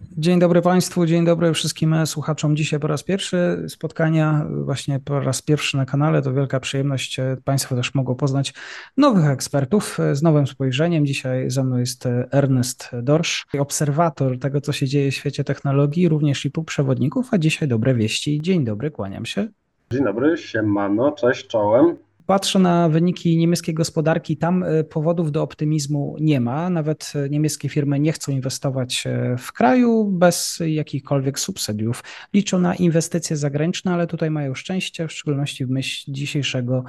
Dzień dobry Państwu, dzień dobry wszystkim słuchaczom. Dzisiaj po raz pierwszy spotkania, właśnie po raz pierwszy na kanale. To wielka przyjemność. Państwo też mogą poznać nowych ekspertów z nowym spojrzeniem. Dzisiaj ze mną jest Ernest Dorsz, obserwator tego, co się dzieje w świecie technologii, również i półprzewodników. A dzisiaj dobre wieści. Dzień dobry, kłaniam się. Dzień dobry, siemano, cześć, czołem patrzę na wyniki niemieckiej gospodarki, tam e, powodów do optymizmu nie ma. Nawet e, niemieckie firmy nie chcą inwestować e, w kraju bez jakichkolwiek subsydiów. Liczą na inwestycje zagraniczne, ale tutaj mają szczęście, w szczególności w myśl dzisiejszego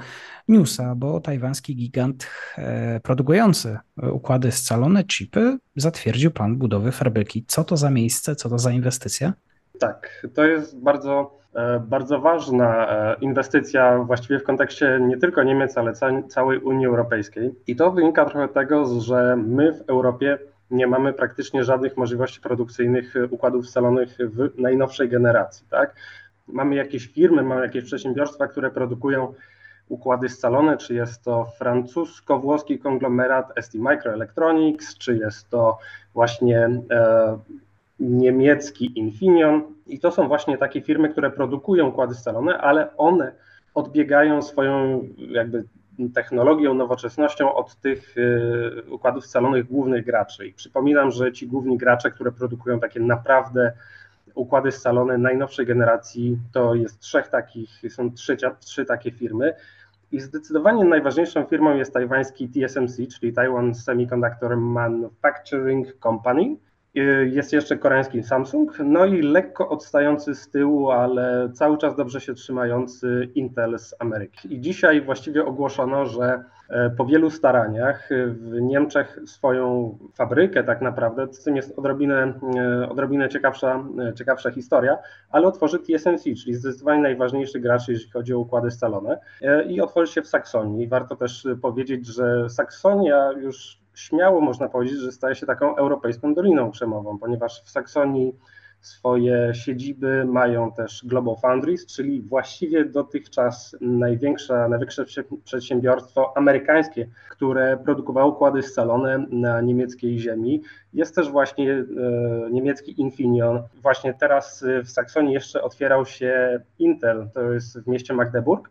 newsa, bo tajwański gigant produkujący układy scalone, chipy, zatwierdził plan budowy fabryki. Co to za miejsce, co to za inwestycja? Tak, to jest bardzo bardzo ważna e, inwestycja właściwie w kontekście nie tylko Niemiec, ale całej Unii Europejskiej. I to wynika trochę tego, że my w Europie nie mamy praktycznie żadnych możliwości produkcyjnych układów scalonych w najnowszej generacji. Tak? Mamy jakieś firmy, mamy jakieś przedsiębiorstwa, które produkują układy scalone, czy jest to francusko-włoski konglomerat ST Microelectronics, czy jest to właśnie e, niemiecki Infineon i to są właśnie takie firmy, które produkują układy scalone, ale one odbiegają swoją jakby technologią, nowoczesnością od tych y, układów scalonych głównych graczy. I przypominam, że ci główni gracze, które produkują takie naprawdę układy scalone najnowszej generacji, to jest trzech takich, są trzy, trzy takie firmy. I zdecydowanie najważniejszą firmą jest tajwański TSMC, czyli Taiwan Semiconductor Manufacturing Company. Y, jest jeszcze koreański Samsung, no i lekko odstający z tyłu, ale cały czas dobrze się trzymający Intel z Ameryki. I dzisiaj właściwie ogłoszono, że e, po wielu staraniach w Niemczech swoją fabrykę tak naprawdę, z tym jest odrobinę, e, odrobinę ciekawsza, e, ciekawsza historia, ale otworzy TSMC, czyli zdecydowanie najważniejszy gracz, jeśli chodzi o układy scalone i otworzy się w Saksonii. Warto też powiedzieć, że Saksonia już śmiało można powiedzieć, że staje się taką europejską doliną przemową, ponieważ w Saksonii swoje siedziby mają też Global Foundries, czyli właściwie dotychczas największe, największe przedsiębiorstwo amerykańskie, które produkowało układy scalone na niemieckiej ziemi. Jest też właśnie e, niemiecki Infineon. Właśnie teraz w Saksonii jeszcze otwierał się Intel, to jest w mieście Magdeburg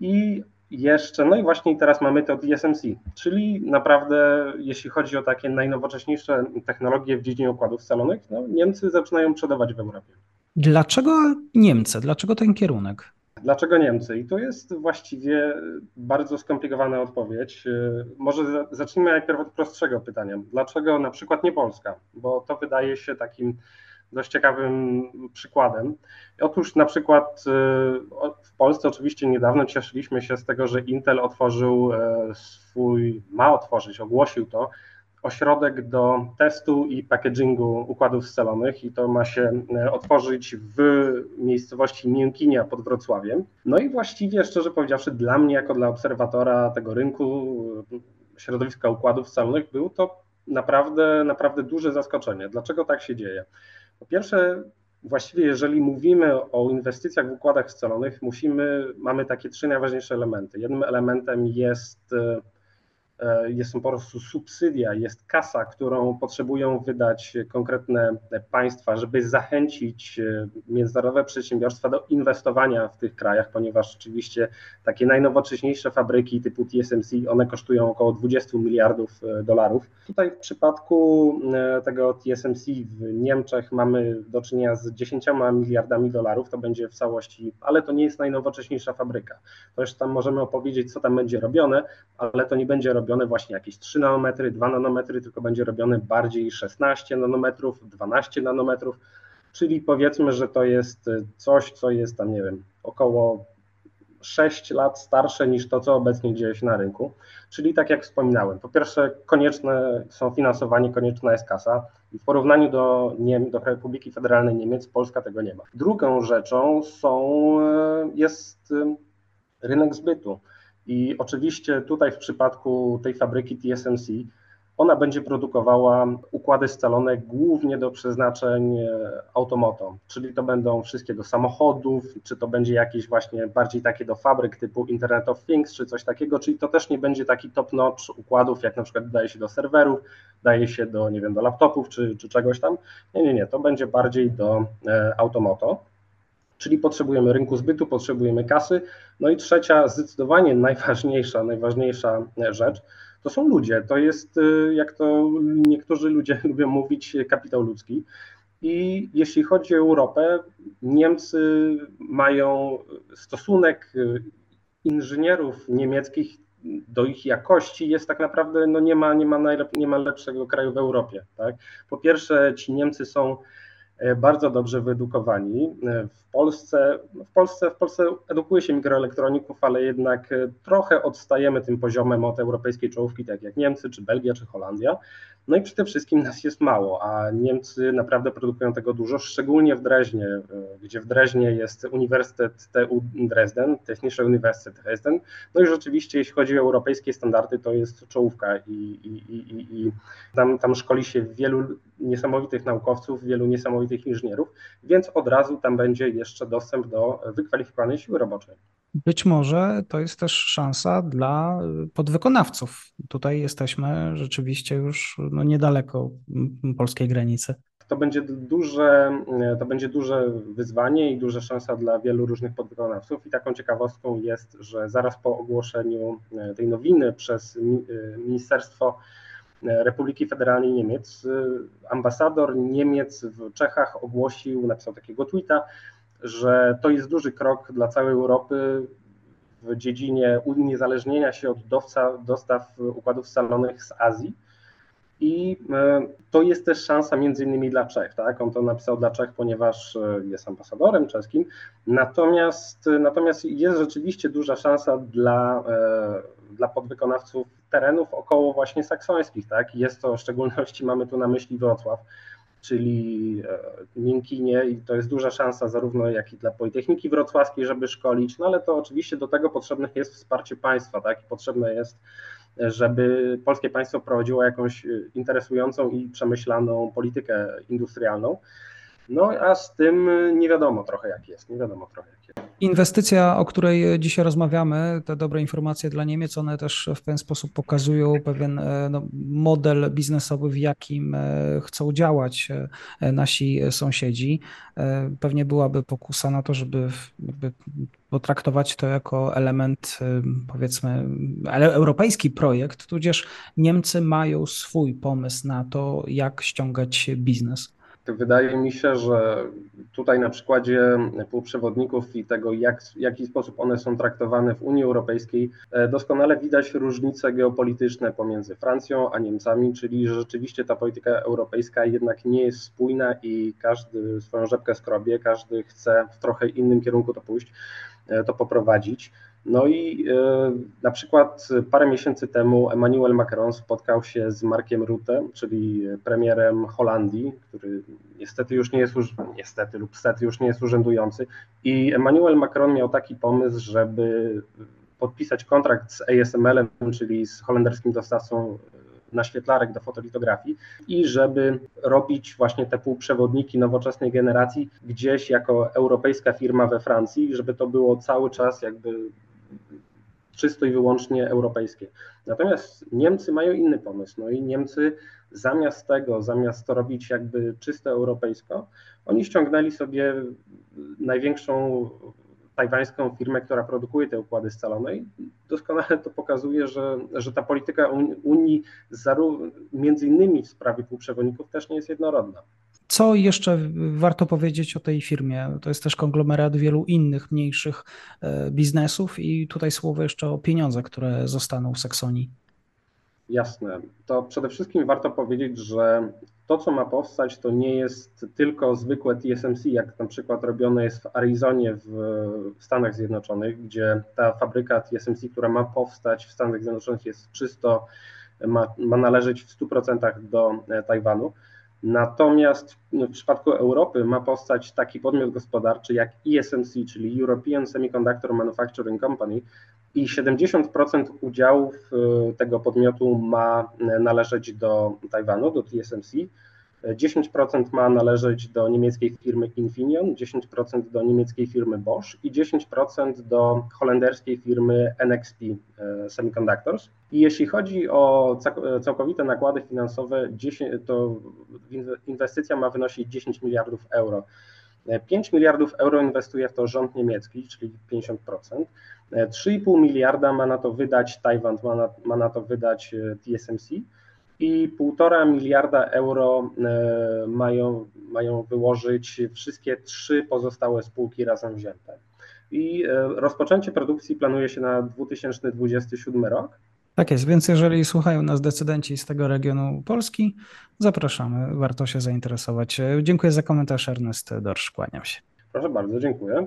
i jeszcze, no i właśnie teraz mamy to DSMC, czyli naprawdę jeśli chodzi o takie najnowocześniejsze technologie w dziedzinie układów scalonych, no Niemcy zaczynają przodować w Europie. Dlaczego Niemcy? Dlaczego ten kierunek? Dlaczego Niemcy? I to jest właściwie bardzo skomplikowana odpowiedź. Może zacznijmy najpierw od prostszego pytania. Dlaczego na przykład nie Polska? Bo to wydaje się takim dość ciekawym przykładem. Otóż na przykład y, w Polsce oczywiście niedawno cieszyliśmy się z tego, że Intel otworzył e, swój, ma otworzyć, ogłosił to, ośrodek do testu i packagingu układów scalonych i to ma się e, otworzyć w miejscowości Miękinia pod Wrocławiem. No i właściwie, szczerze powiedziawszy, dla mnie, jako dla obserwatora tego rynku, e, środowiska układów scalonych, był to naprawdę, naprawdę duże zaskoczenie. Dlaczego tak się dzieje? Po pierwsze, właściwie jeżeli mówimy o inwestycjach w układach scalonych, musimy, mamy takie trzy najważniejsze elementy. Jednym elementem jest e, jest po prostu subsydia, jest kasa, którą potrzebują wydać konkretne państwa, żeby zachęcić e, międzynarodowe przedsiębiorstwa do inwestowania w tych krajach, ponieważ oczywiście takie najnowocześniejsze fabryki typu TSMC, one kosztują około 20 miliardów e, dolarów. Tutaj w przypadku tego TSMC w Niemczech mamy do czynienia z 10 miliardami dolarów, to będzie w całości, ale to nie jest najnowocześniejsza fabryka. To już tam możemy opowiedzieć, co tam będzie robione, ale to nie będzie robione robione właśnie jakieś 3 nanometry, 2 nanometry, tylko będzie robione bardziej 16 nanometrów, 12 nanometrów, czyli powiedzmy, że to jest coś, co jest tam, nie wiem, około 6 lat starsze niż to, co obecnie dzieje się na rynku. Czyli tak jak wspominałem, po pierwsze konieczne są finansowanie, konieczna jest kasa i w porównaniu do, Niem do Republiki Federalnej Niemiec Polska tego nie ma. Drugą rzeczą są, e, jest e, rynek zbytu. I oczywiście tutaj w przypadku tej fabryki TSMC ona będzie produkowała układy scalone głównie do przeznaczeń e, automoto, czyli to będą wszystkie do samochodów, czy to będzie jakieś właśnie bardziej takie do fabryk typu Internet of Things, czy coś takiego, czyli to też nie będzie taki top-notch układów, jak na przykład daje się do serwerów, daje się do, nie wiem, do laptopów, czy, czy czegoś tam. Nie, nie, nie, to będzie bardziej do e, automoto. Czyli potrzebujemy rynku zbytu, potrzebujemy kasy. No i trzecia, zdecydowanie najważniejsza, najważniejsza rzecz, to są ludzie. To jest, y, jak to niektórzy ludzie lubią mówić, kapitał ludzki. I jeśli chodzi o Europę, Niemcy mają stosunek y, inżynierów niemieckich do ich jakości jest tak naprawdę, no nie ma, nie ma, najlep- nie ma lepszego kraju w Europie. Tak? Po pierwsze, ci Niemcy są E, bardzo dobrze wyedukowani. E, w Polsce, w Polsce, w Polsce edukuje się mikroelektroników, ale jednak e, trochę odstajemy tym poziomem od europejskiej czołówki, tak jak Niemcy, czy Belgia, czy Holandia. No i przede wszystkim nas jest mało, a Niemcy naprawdę produkują tego dużo, szczególnie w Dreźnie, gdzie w Dreźnie jest Uniwersytet TU Dresden, Technische Universität Dresden. No i rzeczywiście, jeśli chodzi o europejskie standardy, to jest czołówka i, i, i, i tam, tam szkoli się wielu niesamowitych naukowców, wielu niesamowitych inżynierów, więc od razu tam będzie jeszcze dostęp do wykwalifikowanej siły roboczej. Być może to jest też szansa dla podwykonawców. Tutaj jesteśmy rzeczywiście już no, niedaleko polskiej granicy. To będzie, duże, to będzie duże wyzwanie i duża szansa dla wielu różnych podwykonawców. I taką ciekawostką jest, że zaraz po ogłoszeniu tej nowiny przez Ministerstwo Republiki Federalnej Niemiec, ambasador Niemiec w Czechach ogłosił, napisał takiego tweeta, że to jest duży krok dla całej Europy w dziedzinie uniezależnienia się od dowca, dostaw układów scalonych z Azji. I e, to jest też szansa między innymi dla Czech, tak? On to napisał dla Czech, ponieważ e, jest ambasadorem czeskim. Natomiast, natomiast jest rzeczywiście duża szansa dla, e, dla podwykonawców terenów około właśnie saksońskich, tak? Jest to w szczególności mamy tu na myśli Wrocław czyli e, Miękinie i to jest duża szansa zarówno jak i dla Politechniki Wrocławskiej, żeby szkolić, no ale to oczywiście do tego potrzebne jest wsparcie państwa, tak, i potrzebne jest, żeby polskie państwo prowadziło jakąś e, interesującą i przemyślaną politykę industrialną, no a z tym nie wiadomo trochę jak jest, nie wiadomo trochę jak jest. Inwestycja, o której dzisiaj rozmawiamy, te dobre informacje dla Niemiec, one też w pewien sposób pokazują pewien e, no, model biznesowy, w jakim e, chcą działać e, nasi sąsiedzi. Pewnie byłaby pokusa na to, żeby potraktować to jako element, powiedzmy, europejski projekt, tudzież Niemcy mają swój pomysł na to, jak ściągać biznes. Wydaje mi się, że tutaj na przykładzie półprzewodników i tego, jak, w jaki sposób one są traktowane w Unii Europejskiej, e, doskonale widać różnice geopolityczne pomiędzy Francją a Niemcami, czyli że rzeczywiście ta polityka europejska jednak nie jest spójna i każdy swoją rzepkę skrobie, każdy chce w trochę innym kierunku to pójść, e, to poprowadzić. No i e, na przykład parę miesięcy temu Emmanuel Macron spotkał się z Markiem Rutte, czyli premierem Holandii, który niestety już nie jest, niestety lub stety już nie jest urzędujący. I Emmanuel Macron miał taki pomysł, żeby podpisać kontrakt z ASML-em, czyli z holenderskim dostawcą naświetlarek do fotolitografii i żeby robić właśnie te półprzewodniki nowoczesnej generacji gdzieś jako europejska firma we Francji, żeby to było cały czas jakby czysto i wyłącznie europejskie. Natomiast Niemcy mają inny pomysł. No i Niemcy zamiast tego, zamiast to robić jakby czysto europejsko, oni ściągnęli sobie największą tajwańską firmę, która produkuje te układy scalone i doskonale to pokazuje, że, że ta polityka Unii między innymi w sprawie półprzewodników też nie jest jednorodna. Co jeszcze warto powiedzieć o tej firmie? To jest też konglomerat wielu innych mniejszych e, biznesów i tutaj słowo jeszcze o pieniądzach, które zostaną w Saksonii. Jasne. To przede wszystkim warto powiedzieć, że to, co ma powstać, to nie jest tylko zwykłe TSMC, jak na przykład robione jest w Arizonie w Stanach Zjednoczonych, gdzie ta fabryka TSMC, która ma powstać w Stanach Zjednoczonych jest czysto, ma, ma należeć w 100% do Tajwanu. Natomiast w przypadku Europy ma powstać taki podmiot gospodarczy jak ESMC, czyli European Semiconductor Manufacturing Company, i 70% udziałów y, tego podmiotu ma należeć do Tajwanu, do TSMC. 10% ma należeć do niemieckiej firmy Infineon, 10% do niemieckiej firmy Bosch i 10% do holenderskiej firmy NXP y, Semiconductors. I jeśli chodzi o całkowite nakłady finansowe, to inwestycja ma wynosić 10 miliardów euro. 5 miliardów euro inwestuje w to rząd niemiecki, czyli 50%. 3,5 miliarda ma na to wydać Tajwan, ma na, ma na to wydać e, TSMC i 1,5 miliarda euro e, mają, mają wyłożyć wszystkie trzy pozostałe spółki razem wzięte. I e, rozpoczęcie produkcji planuje się na 2027 rok. Tak jest, więc jeżeli słuchają nas decydenci z tego regionu Polski, zapraszamy, warto się zainteresować. Dziękuję za komentarz, Ernest Dorsz, kłaniam się. Proszę bardzo, dziękuję.